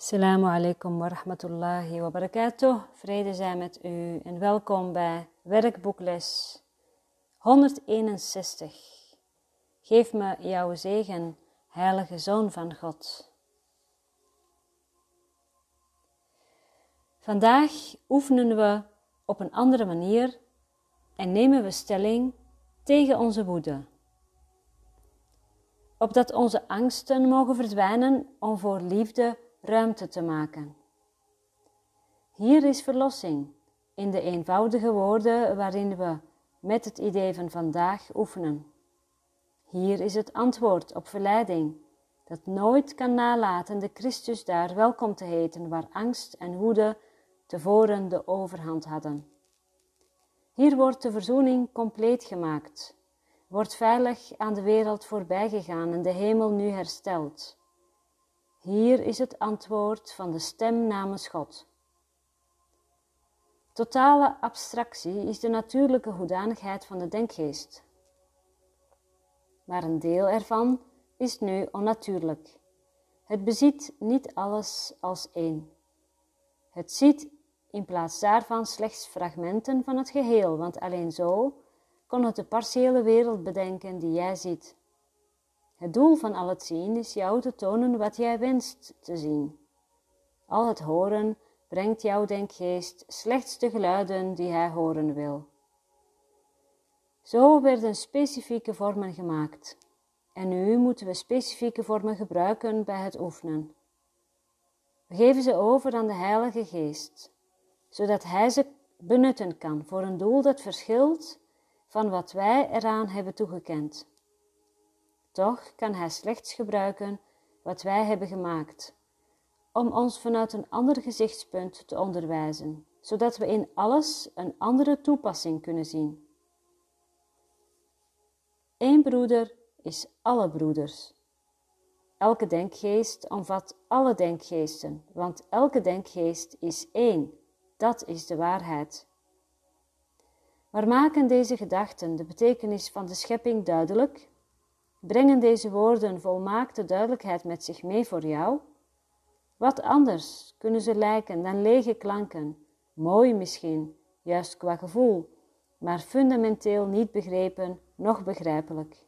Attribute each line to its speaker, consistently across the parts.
Speaker 1: Assalamu alaikum wa rahmatullahi wa barakatuh. Vrede zijn met u en welkom bij werkboekles 161. Geef me jouw zegen, heilige Zoon van God. Vandaag oefenen we op een andere manier en nemen we stelling tegen onze woede. Opdat onze angsten mogen verdwijnen om voor liefde ruimte te maken. Hier is verlossing in de eenvoudige woorden waarin we met het idee van vandaag oefenen. Hier is het antwoord op verleiding, dat nooit kan nalaten de Christus daar welkom te heten waar angst en woede tevoren de overhand hadden. Hier wordt de verzoening compleet gemaakt, wordt veilig aan de wereld voorbijgegaan en de hemel nu hersteld. Hier is het antwoord van de stem namens God. Totale abstractie is de natuurlijke hoedanigheid van de denkgeest. Maar een deel ervan is nu onnatuurlijk. Het beziet niet alles als één. Het ziet in plaats daarvan slechts fragmenten van het geheel, want alleen zo kon het de partiële wereld bedenken die jij ziet. Het doel van al het zien is jou te tonen wat jij wenst te zien. Al het horen brengt jouw denkgeest slechts de geluiden die hij horen wil. Zo werden specifieke vormen gemaakt. En nu moeten we specifieke vormen gebruiken bij het oefenen. We geven ze over aan de Heilige Geest, zodat Hij ze benutten kan voor een doel dat verschilt van wat wij eraan hebben toegekend. Toch kan Hij slechts gebruiken wat wij hebben gemaakt, om ons vanuit een ander gezichtspunt te onderwijzen, zodat we in alles een andere toepassing kunnen zien. Eén broeder is alle broeders. Elke denkgeest omvat alle denkgeesten, want elke denkgeest is één. Dat is de waarheid. Maar maken deze gedachten de betekenis van de schepping duidelijk? Brengen deze woorden volmaakte duidelijkheid met zich mee voor jou? Wat anders kunnen ze lijken dan lege klanken, mooi misschien, juist qua gevoel, maar fundamenteel niet begrepen, noch begrijpelijk.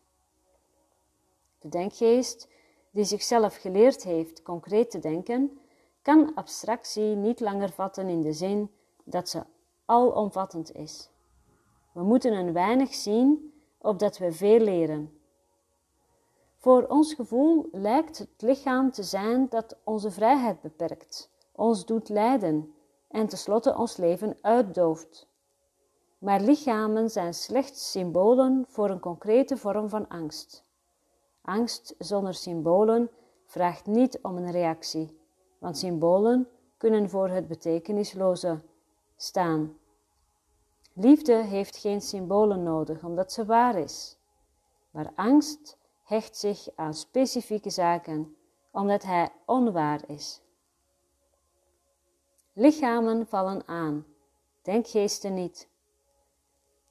Speaker 1: De denkgeest, die zichzelf geleerd heeft concreet te denken, kan abstractie niet langer vatten in de zin dat ze alomvattend is. We moeten een weinig zien, opdat we veel leren. Voor ons gevoel lijkt het lichaam te zijn dat onze vrijheid beperkt, ons doet lijden en tenslotte ons leven uitdooft. Maar lichamen zijn slechts symbolen voor een concrete vorm van angst. Angst zonder symbolen vraagt niet om een reactie, want symbolen kunnen voor het betekenisloze staan. Liefde heeft geen symbolen nodig omdat ze waar is, maar angst hecht zich aan specifieke zaken omdat hij onwaar is. Lichamen vallen aan, denkgeesten niet.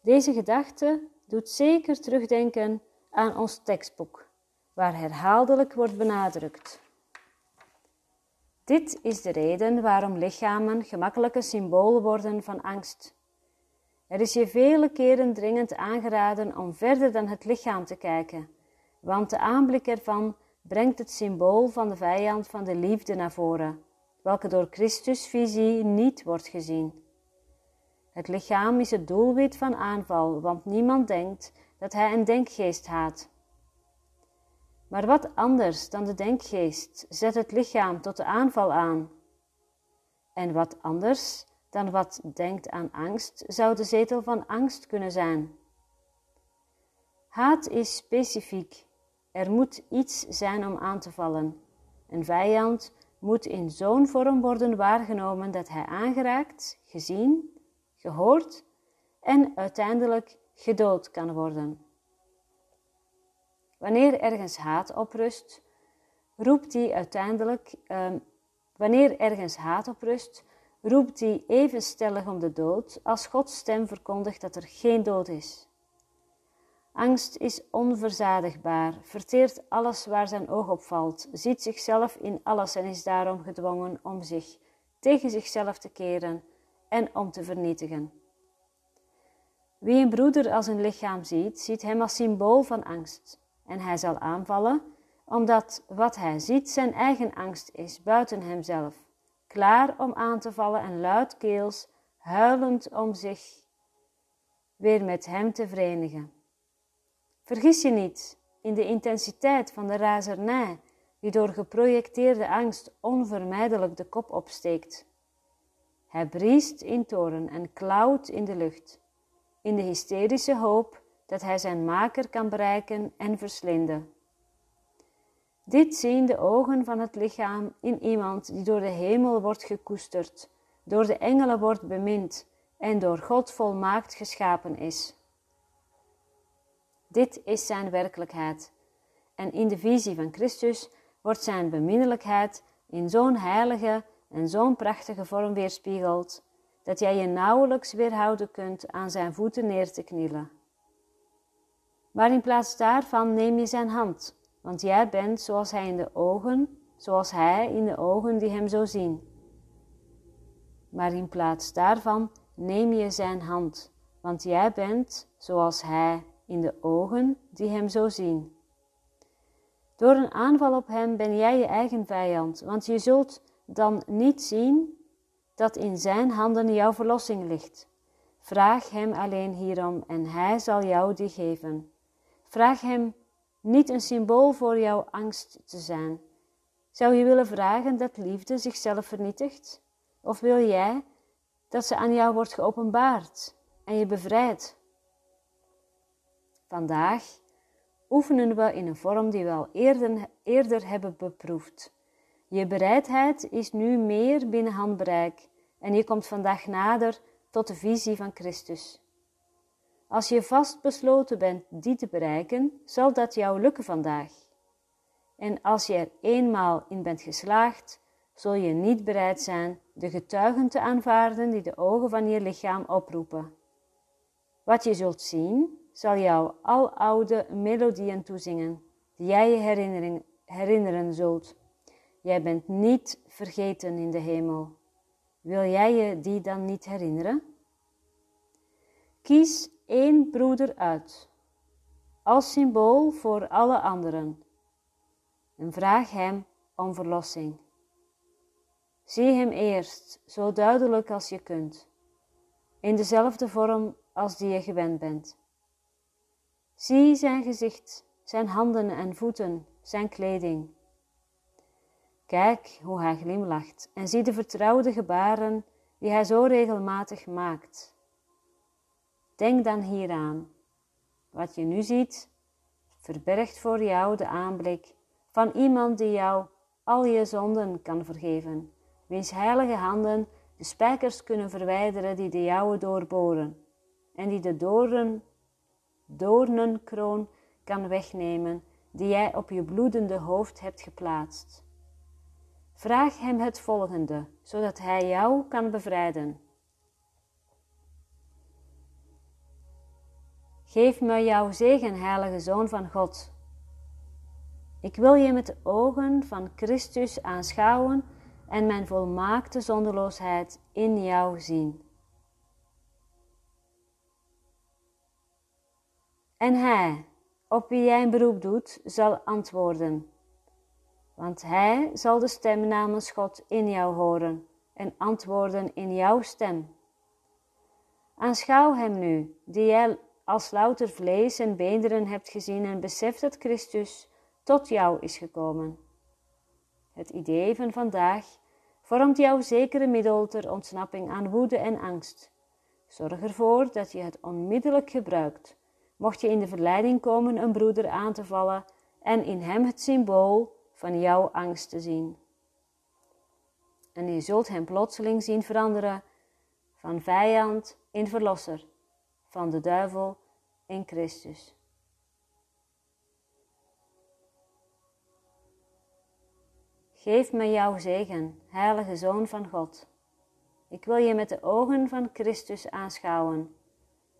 Speaker 1: Deze gedachte doet zeker terugdenken aan ons tekstboek, waar herhaaldelijk wordt benadrukt. Dit is de reden waarom lichamen gemakkelijke symbolen worden van angst. Er is je vele keren dringend aangeraden om verder dan het lichaam te kijken want de aanblik ervan brengt het symbool van de vijand van de liefde naar voren, welke door Christus visie niet wordt gezien. Het lichaam is het doelwit van aanval, want niemand denkt dat hij een denkgeest haat. Maar wat anders dan de denkgeest zet het lichaam tot de aanval aan? En wat anders dan wat denkt aan angst zou de zetel van angst kunnen zijn? Haat is specifiek er moet iets zijn om aan te vallen. Een vijand moet in zo'n vorm worden waargenomen dat hij aangeraakt, gezien, gehoord en uiteindelijk gedood kan worden. Wanneer ergens haat oprust, roept die uiteindelijk, uh, wanneer ergens haat oprust, roept die even stellig om de dood als Gods stem verkondigt dat er geen dood is. Angst is onverzadigbaar, verteert alles waar zijn oog op valt, ziet zichzelf in alles en is daarom gedwongen om zich tegen zichzelf te keren en om te vernietigen. Wie een broeder als een lichaam ziet, ziet hem als symbool van angst. En hij zal aanvallen, omdat wat hij ziet zijn eigen angst is, buiten hemzelf, klaar om aan te vallen en luidkeels, huilend om zich weer met hem te verenigen. Vergis je niet in de intensiteit van de razernij die door geprojecteerde angst onvermijdelijk de kop opsteekt. Hij briest in toren en klauwt in de lucht, in de hysterische hoop dat hij zijn maker kan bereiken en verslinden. Dit zien de ogen van het lichaam in iemand die door de hemel wordt gekoesterd, door de engelen wordt bemind en door God volmaakt geschapen is. Dit is zijn werkelijkheid. En in de visie van Christus wordt zijn beminnelijkheid in zo'n heilige en zo'n prachtige vorm weerspiegeld, dat jij je nauwelijks weerhouden kunt aan zijn voeten neer te knielen. Maar in plaats daarvan neem je zijn hand, want jij bent zoals hij in de ogen, zoals hij in de ogen die hem zo zien. Maar in plaats daarvan neem je zijn hand, want jij bent zoals hij in de ogen die hem zo zien. Door een aanval op hem ben jij je eigen vijand, want je zult dan niet zien dat in zijn handen jouw verlossing ligt. Vraag hem alleen hierom en hij zal jou die geven. Vraag hem niet een symbool voor jouw angst te zijn. Zou je willen vragen dat liefde zichzelf vernietigt? Of wil jij dat ze aan jou wordt geopenbaard en je bevrijdt? Vandaag oefenen we in een vorm die we al eerder, hebben beproefd. Je bereidheid is nu meer binnen handbereik en je komt vandaag nader tot de visie van Christus. Als je vastbesloten bent die te bereiken, zal dat jou lukken vandaag. En als je er eenmaal in bent geslaagd, zul je niet bereid zijn de getuigen te aanvaarden die de ogen van je lichaam oproepen. Wat je zult zien, zal jou al oude melodieën toezingen, die jij je herinneren zult. Jij bent niet vergeten in de hemel. Wil jij je die dan niet herinneren? Kies één broeder uit, als symbool voor alle anderen, en vraag hem om verlossing. Zie hem eerst zo duidelijk als je kunt, in dezelfde vorm als die je gewend bent. Zie zijn gezicht, zijn handen en voeten, zijn kleding. Kijk hoe hij glimlacht en zie de vertrouwde gebaren die hij zo regelmatig maakt. Denk dan hieraan. Wat je nu ziet, verbergt voor jou de aanblik van iemand die jou al je zonden kan vergeven, wiens heilige handen de spijkers kunnen verwijderen die de jouwe doorboren en die de doorn doornenkroon kan wegnemen die jij op je bloedende hoofd hebt geplaatst. Vraag hem het volgende, zodat hij jou kan bevrijden. Geef me jouw zegen, heilige Zoon van God. Ik wil je met de ogen van Christus aanschouwen en mijn volmaakte zonderloosheid in jou zien. En hij, op wie jij een beroep doet, zal antwoorden. Want hij zal de stem namens God in jou horen en antwoorden in jouw stem. Aanschouw hem nu, die jij als louter vlees en beenderen hebt gezien en besef dat Christus tot jou is gekomen. Het idee van vandaag vormt jouw zekere middel ter ontsnapping aan woede en angst. Zorg ervoor dat je het onmiddellijk gebruikt mocht je in de verleiding komen een broeder aan te vallen en in hem het symbool van jouw angst te zien. En je zult hem plotseling zien veranderen van vijand in verlosser, van de duivel in Christus. Geef me jouw zegen, heilige Zoon van God. Ik wil je met de ogen van Christus aanschouwen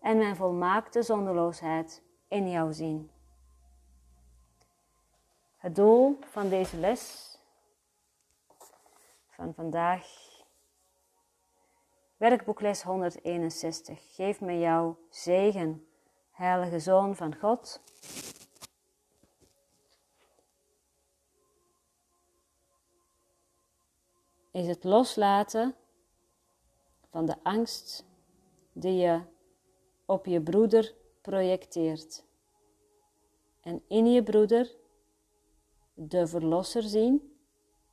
Speaker 1: en mijn volmaakte zonderloosheid in jou zien. Het doel van deze les van vandaag, werkboekles 161. Geef me jouw zegen, Heilige Zoon van God. Is het loslaten van de angst die je op je broeder projecteert. En in je broeder de verlosser zien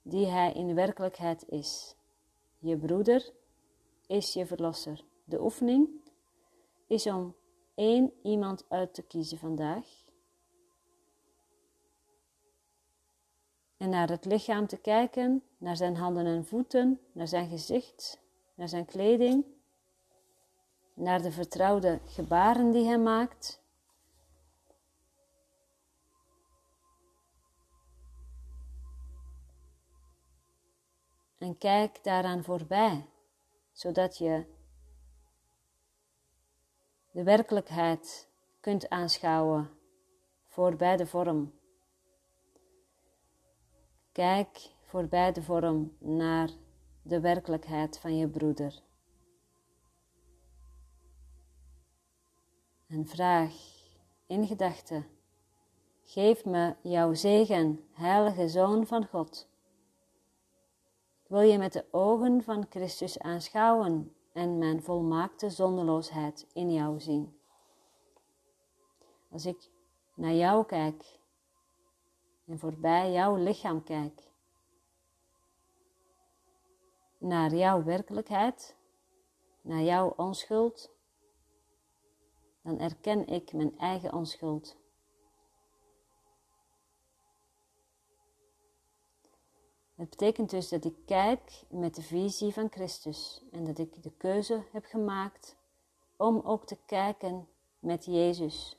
Speaker 1: die hij in werkelijkheid is. Je broeder is je verlosser. De oefening is om één iemand uit te kiezen vandaag. En naar het lichaam te kijken, naar zijn handen en voeten, naar zijn gezicht, naar zijn kleding, naar de vertrouwde gebaren die hij maakt. En kijk daaraan voorbij, zodat je de werkelijkheid kunt aanschouwen voorbij de vorm. Kijk voorbij de vorm naar de werkelijkheid van je broeder. En vraag in gedachten: Geef me jouw zegen, heilige Zoon van God. Wil je met de ogen van Christus aanschouwen en mijn volmaakte zondeloosheid in jou zien? Als ik naar jou kijk en voorbij jouw lichaam kijk, naar jouw werkelijkheid, naar jouw onschuld, dan erken ik mijn eigen onschuld. Het betekent dus dat ik kijk met de visie van Christus en dat ik de keuze heb gemaakt om ook te kijken met Jezus.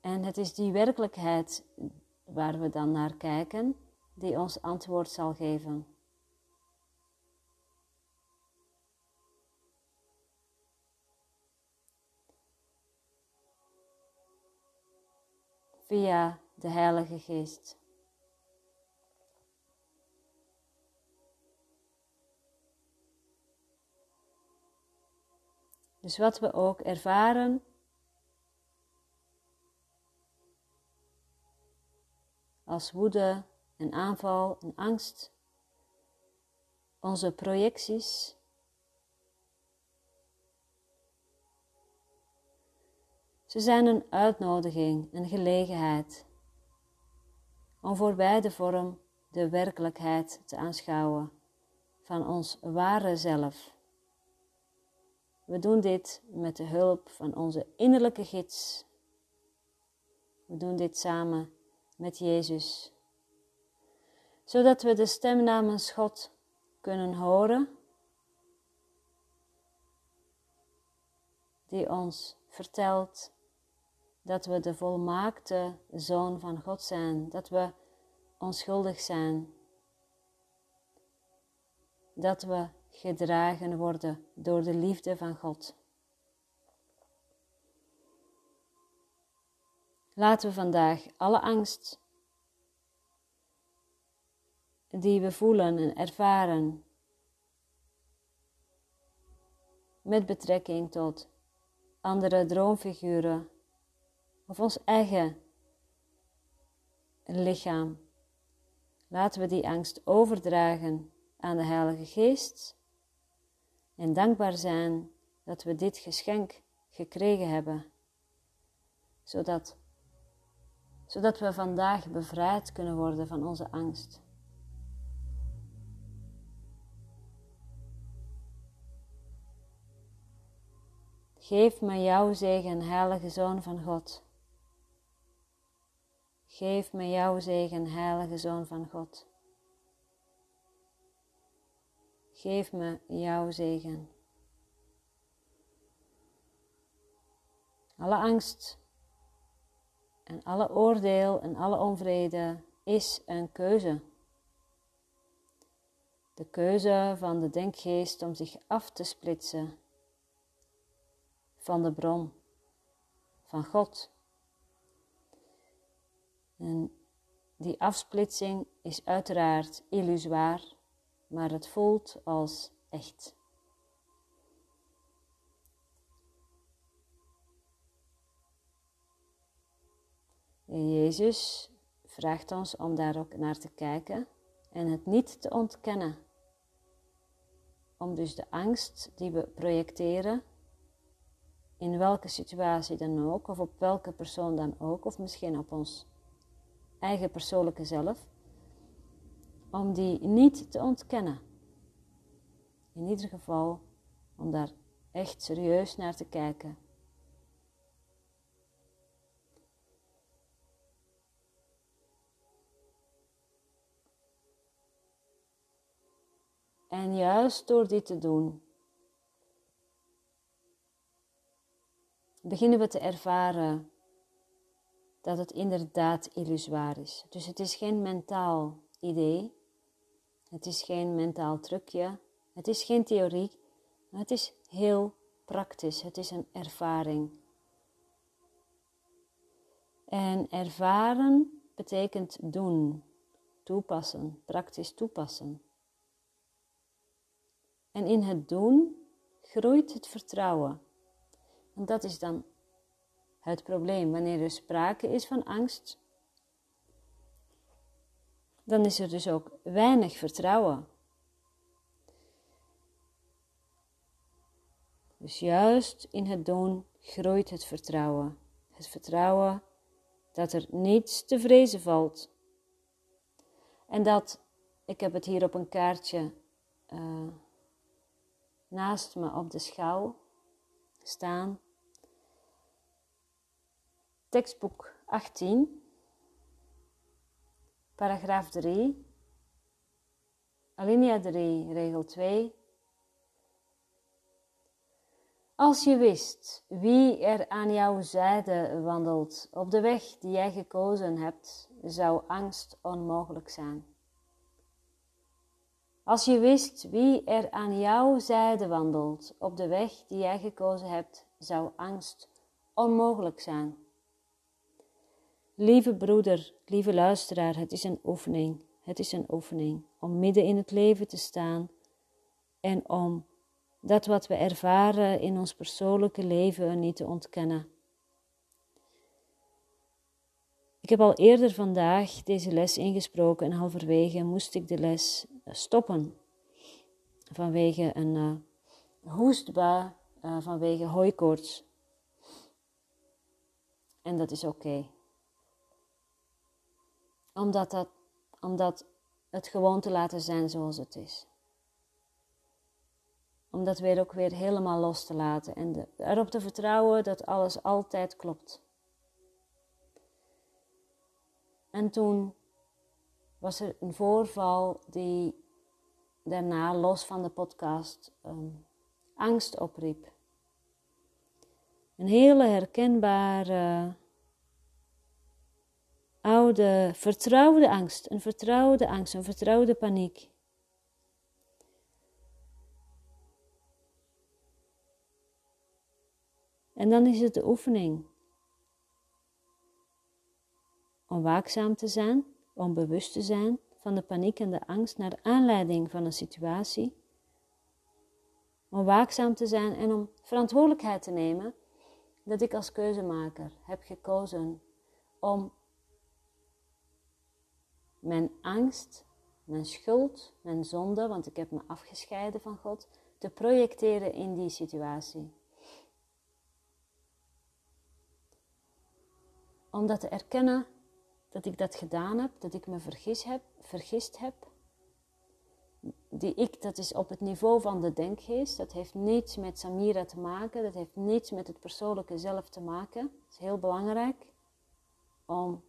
Speaker 1: En het is die werkelijkheid waar we dan naar kijken, die ons antwoord zal geven. Via de Heilige Geest. Dus wat we ook ervaren als woede en aanval en angst, onze projecties. Ze zijn een uitnodiging, een gelegenheid om voorbij de vorm de werkelijkheid te aanschouwen van ons ware zelf. We doen dit met de hulp van onze innerlijke gids. We doen dit samen met Jezus, zodat we de stem namens God kunnen horen, die ons vertelt dat we de volmaakte zoon van God zijn, dat we onschuldig zijn, dat we gedragen worden door de liefde van God. Laten we vandaag alle angst die we voelen en ervaren met betrekking tot andere droomfiguren of ons eigen lichaam, laten we die angst overdragen aan de Heilige Geest en dankbaar zijn dat we dit geschenk gekregen hebben, zodat zodat we vandaag bevrijd kunnen worden van onze angst. Geef me jouw zegen, heilige Zoon van God. Geef me jouw zegen, heilige Zoon van God. Geef me jouw zegen. Alle angst en alle oordeel en alle onvrede is een keuze. De keuze van de denkgeest om zich af te splitsen van de bron, van God. En die afsplitsing is uiteraard illusoir, maar het voelt als echt. Jezus vraagt ons om daar ook naar te kijken en het niet te ontkennen. Om dus de angst die we projecteren, in welke situatie dan ook, of op welke persoon dan ook, of misschien op ons eigen persoonlijke zelf, om die niet te ontkennen. In ieder geval om daar echt serieus naar te kijken. Juist door dit te doen, beginnen we te ervaren dat het inderdaad illusoir is. Dus het is geen mentaal idee, het is geen mentaal trucje, het is geen theorie, maar het is heel praktisch, het is een ervaring. En ervaren betekent doen, toepassen, praktisch toepassen. En in het doen groeit het vertrouwen. En dat is dan het probleem. Wanneer er sprake is van angst, dan is er dus ook weinig vertrouwen. Dus juist in het doen groeit het vertrouwen. Het vertrouwen dat er niets te vrezen valt. En dat, ik heb het hier op een kaartje uh, naast me op de schouw staan. Tekstboek 18, paragraaf 3, alinea 3, regel 2. Als je wist wie er aan jouw zijde wandelt op de weg die jij gekozen hebt, zou angst onmogelijk zijn. Als je wist wie er aan jouw zijde wandelt op de weg die jij gekozen hebt, zou angst onmogelijk zijn. Lieve broeder, lieve luisteraar, het is een oefening. Het is een oefening om midden in het leven te staan en om dat wat we ervaren in ons persoonlijke leven niet te ontkennen. Ik heb al eerder vandaag deze les ingesproken en halverwege moest ik de les stoppen vanwege een uh, hoestbui, uh, vanwege hooikoorts. En dat is oké. Omdat, dat, omdat het gewoon te laten zijn zoals het is. Om dat weer ook weer helemaal los te laten en erop te vertrouwen dat alles altijd klopt. En toen was er een voorval die daarna, los van de podcast, um, angst opriep. Een hele herkenbare, oude, vertrouwde angst. Een vertrouwde angst, een vertrouwde paniek. En dan is het de oefening om waakzaam te zijn, om bewust te zijn van de paniek en de angst naar aanleiding van een situatie. Om waakzaam te zijn en om verantwoordelijkheid te nemen dat ik als keuzemaker heb gekozen om mijn angst, mijn schuld, mijn zonde, want ik heb me afgescheiden van God, te projecteren in die situatie. Om dat te erkennen dat ik dat gedaan heb, dat ik me vergis heb, vergist heb. Die ik, dat is op het niveau van de denkgeest. Dat heeft niets met Samira te maken. Dat heeft niets met het persoonlijke zelf te maken. Het is heel belangrijk om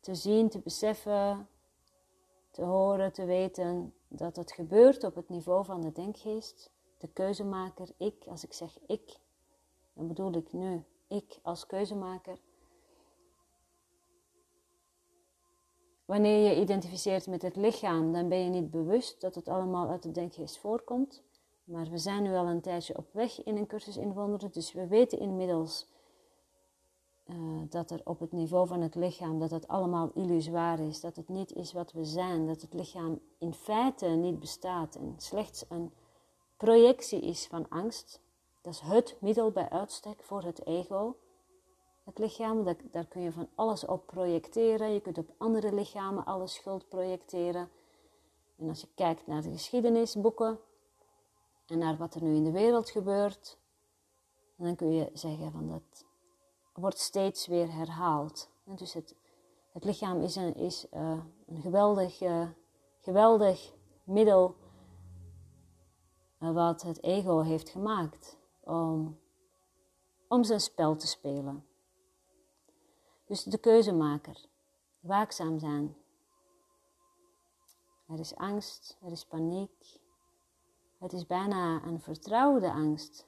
Speaker 1: te zien, te beseffen, te horen, te weten dat het gebeurt op het niveau van de denkgeest. De keuzemaker, ik, als ik zeg ik, dan bedoel ik nu ik als keuzemaker Wanneer je identificeert met het lichaam, dan ben je niet bewust dat het allemaal uit de denkgeest voorkomt. Maar we zijn nu al een tijdje op weg in een cursus in wonderen, dus we weten inmiddels uh, dat er op het niveau van het lichaam, dat het allemaal illusoir is, dat het niet is wat we zijn, dat het lichaam in feite niet bestaat en slechts een projectie is van angst. Dat is het middel bij uitstek voor het ego. Het lichaam, daar, daar kun je van alles op projecteren. Je kunt op andere lichamen alle schuld projecteren. En als je kijkt naar de geschiedenisboeken en naar wat er nu in de wereld gebeurt, dan kun je zeggen van dat wordt steeds weer herhaald. Dus het, het lichaam is een, is, uh, een geweldig, uh, geweldig middel uh, wat het ego heeft gemaakt om, om zijn spel te spelen. Dus de keuzemaker, waakzaam zijn. Er is angst, er is paniek. Het is bijna een vertrouwde angst.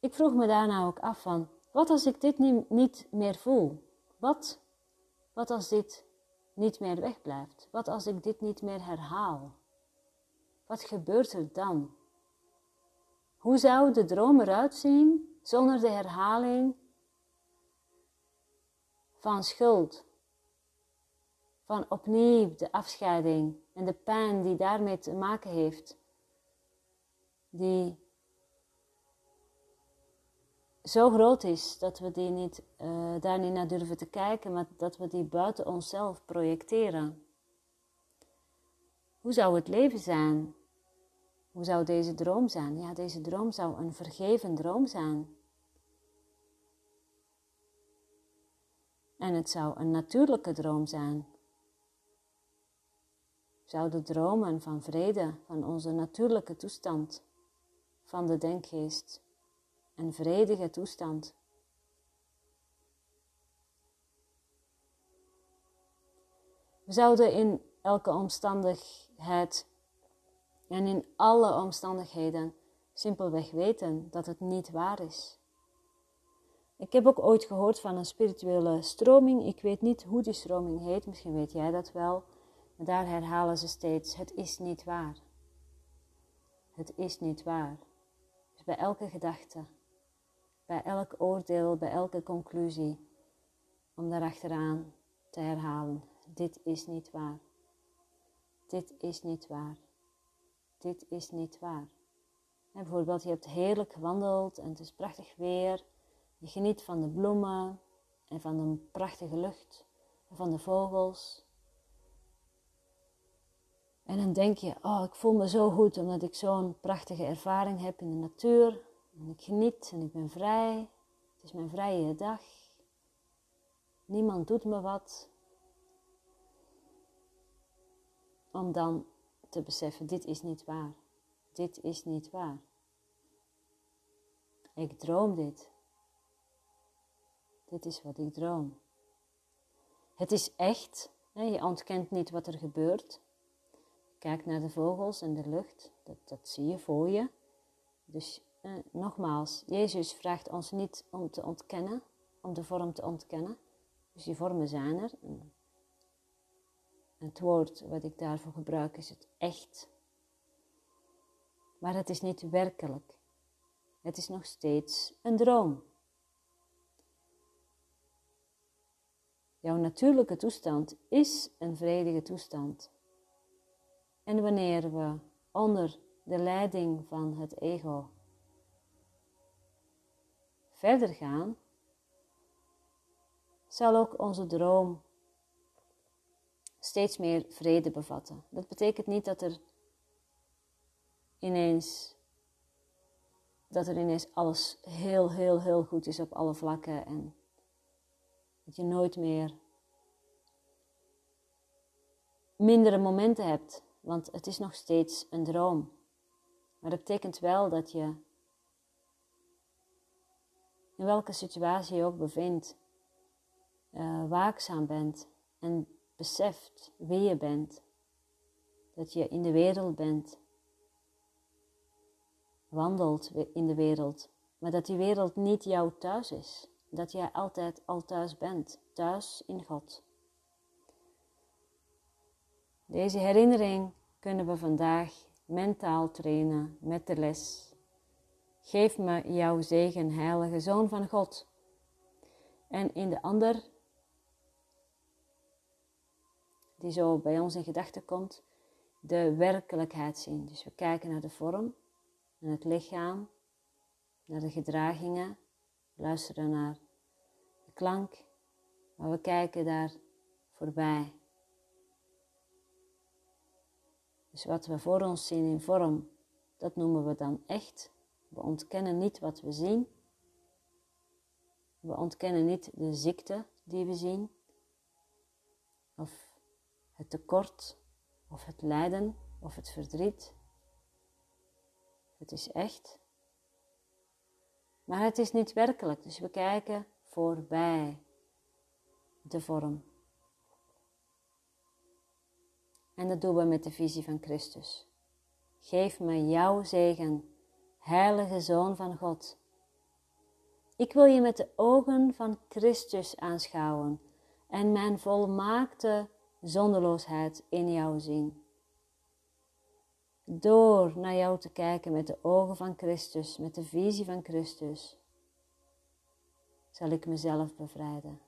Speaker 1: Ik vroeg me daarna ook af van, wat als ik dit niet, meer voel? Wat, wat als dit niet meer wegblijft? Wat als ik dit niet meer herhaal? Wat gebeurt er dan? Hoe zou de droom eruit zien zonder de herhaling van schuld? Van opnieuw de afscheiding en de pijn die daarmee te maken heeft, die zo groot is dat we die niet, uh, daar niet naar durven te kijken, maar dat we die buiten onszelf projecteren. Hoe zou het leven zijn? Hoe zou deze droom zijn? Ja, deze droom zou een vergeven droom zijn. En het zou een natuurlijke droom zijn. Zouden dromen van vrede, van onze natuurlijke toestand, van de denkgeest een vredige toestand. We zouden in elke omstandigheid en in alle omstandigheden simpelweg weten dat het niet waar is. Ik heb ook ooit gehoord van een spirituele stroming. Ik weet niet hoe die stroming heet, misschien weet jij dat wel. Maar daar herhalen ze steeds: het is niet waar. Het is niet waar. Dus bij elke gedachte, bij elk oordeel, bij elke conclusie, om daarachteraan te herhalen: dit is niet waar. Dit is niet waar. Dit is niet waar. En bijvoorbeeld, je hebt heerlijk gewandeld en het is prachtig weer. Je geniet van de bloemen en van de prachtige lucht en van de vogels. En dan denk je, oh, ik voel me zo goed omdat ik zo'n prachtige ervaring heb in de natuur. En ik geniet en ik ben vrij. Het is mijn vrije dag. Niemand doet me wat. Om dan te beseffen, dit is niet waar. Dit is niet waar. Ik droom dit. Dit is wat ik droom. Het is echt. Je ontkent niet wat er gebeurt. Kijk naar de vogels en de lucht. Dat, dat zie je voor je. Dus eh, nogmaals, Jezus vraagt ons niet om te ontkennen, om de vorm te ontkennen. Dus die vormen zijn er. Het woord wat ik daarvoor gebruik is het echt. Maar het is niet werkelijk. Het is nog steeds een droom. Jouw natuurlijke toestand is een vredige toestand. En wanneer we onder de leiding van het ego verder gaan, zal ook onze droom steeds meer vrede bevatten. Dat betekent niet dat er ineens dat er ineens alles heel, heel, heel goed is op alle vlakken en dat je nooit meer mindere momenten hebt, want het is nog steeds een droom. Maar dat betekent wel dat je in welke situatie je ook bevindt, uh, waakzaam bent en beseft wie je bent. Dat je in de wereld bent, wandelt in de wereld, maar dat die wereld niet jouw thuis is. Dat jij altijd al thuis bent, thuis in God. Deze herinnering kunnen we vandaag mentaal trainen met de les. Geef me jouw zegen, heilige Zoon van God. En in de ander, die zo bij ons in gedachten komt, de werkelijkheid zien. Dus we kijken naar de vorm, naar het lichaam, naar de gedragingen, luisteren naar klank, maar we kijken daar voorbij. Dus wat we voor ons zien in vorm, dat noemen we dan echt. We ontkennen niet wat we zien. We ontkennen niet de ziekte die we zien, of het tekort, of het lijden, of het verdriet. Het is echt. Maar het is niet werkelijk, dus we kijken voorbij de vorm. En dat doen we met de visie van Christus. Geef me jouw zegen, heilige Zoon van God. Ik wil je met de ogen van Christus aanschouwen en mijn volmaakte zonderloosheid in jou zien. Door naar jou te kijken met de ogen van Christus, met de visie van Christus, zal ik mezelf bevrijden.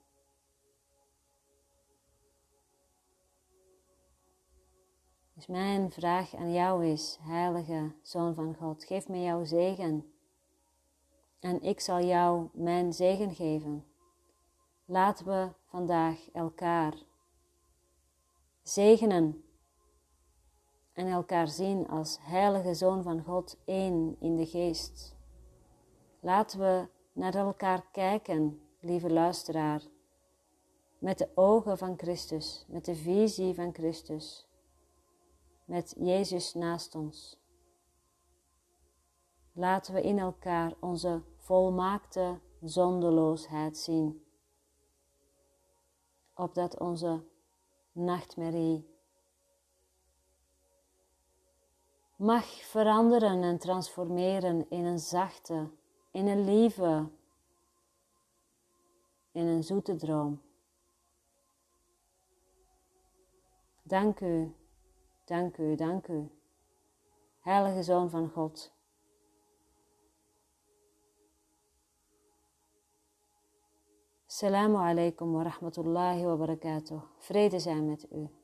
Speaker 1: Dus mijn vraag aan jou is, Heilige Zoon van God, geef me jouw zegen. En ik zal jou mijn zegen geven. Laten we vandaag elkaar zegenen en elkaar zien als Heilige Zoon van God, één in de geest. Laten we naar elkaar kijken, lieve luisteraar, met de ogen van Christus, met de visie van Christus. Met Jezus naast ons. Laten we in elkaar onze volmaakte zondeloosheid zien, opdat onze nachtmerrie mag veranderen en transformeren in een zachte, in een lieve, in een zoete droom. Dank u Dank u, dank u. Heilige Zoon van God. Assalamu alaikum wa rahmatullahi wa barakatuh. Vrede zijn met u.